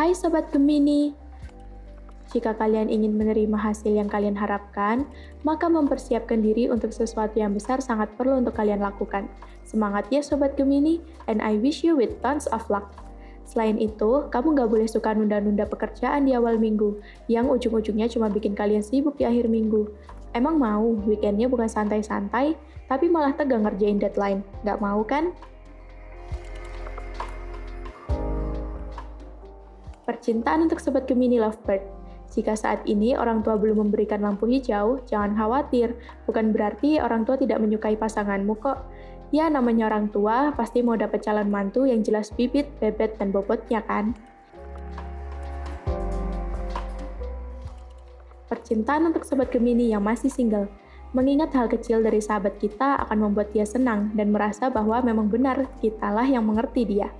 Hai Sobat Gemini, jika kalian ingin menerima hasil yang kalian harapkan, maka mempersiapkan diri untuk sesuatu yang besar sangat perlu untuk kalian lakukan. Semangat ya Sobat Gemini, and I wish you with tons of luck. Selain itu, kamu nggak boleh suka nunda-nunda pekerjaan di awal minggu, yang ujung-ujungnya cuma bikin kalian sibuk di akhir minggu. Emang mau, weekendnya bukan santai-santai, tapi malah tegang ngerjain deadline. Nggak mau kan? Percintaan untuk Sobat Gemini Lovebird jika saat ini orang tua belum memberikan lampu hijau, jangan khawatir. Bukan berarti orang tua tidak menyukai pasanganmu kok. Ya, namanya orang tua pasti mau dapat calon mantu yang jelas bibit, bebet, dan bobotnya kan? Percintaan untuk sobat Gemini yang masih single. Mengingat hal kecil dari sahabat kita akan membuat dia senang dan merasa bahwa memang benar kitalah yang mengerti dia.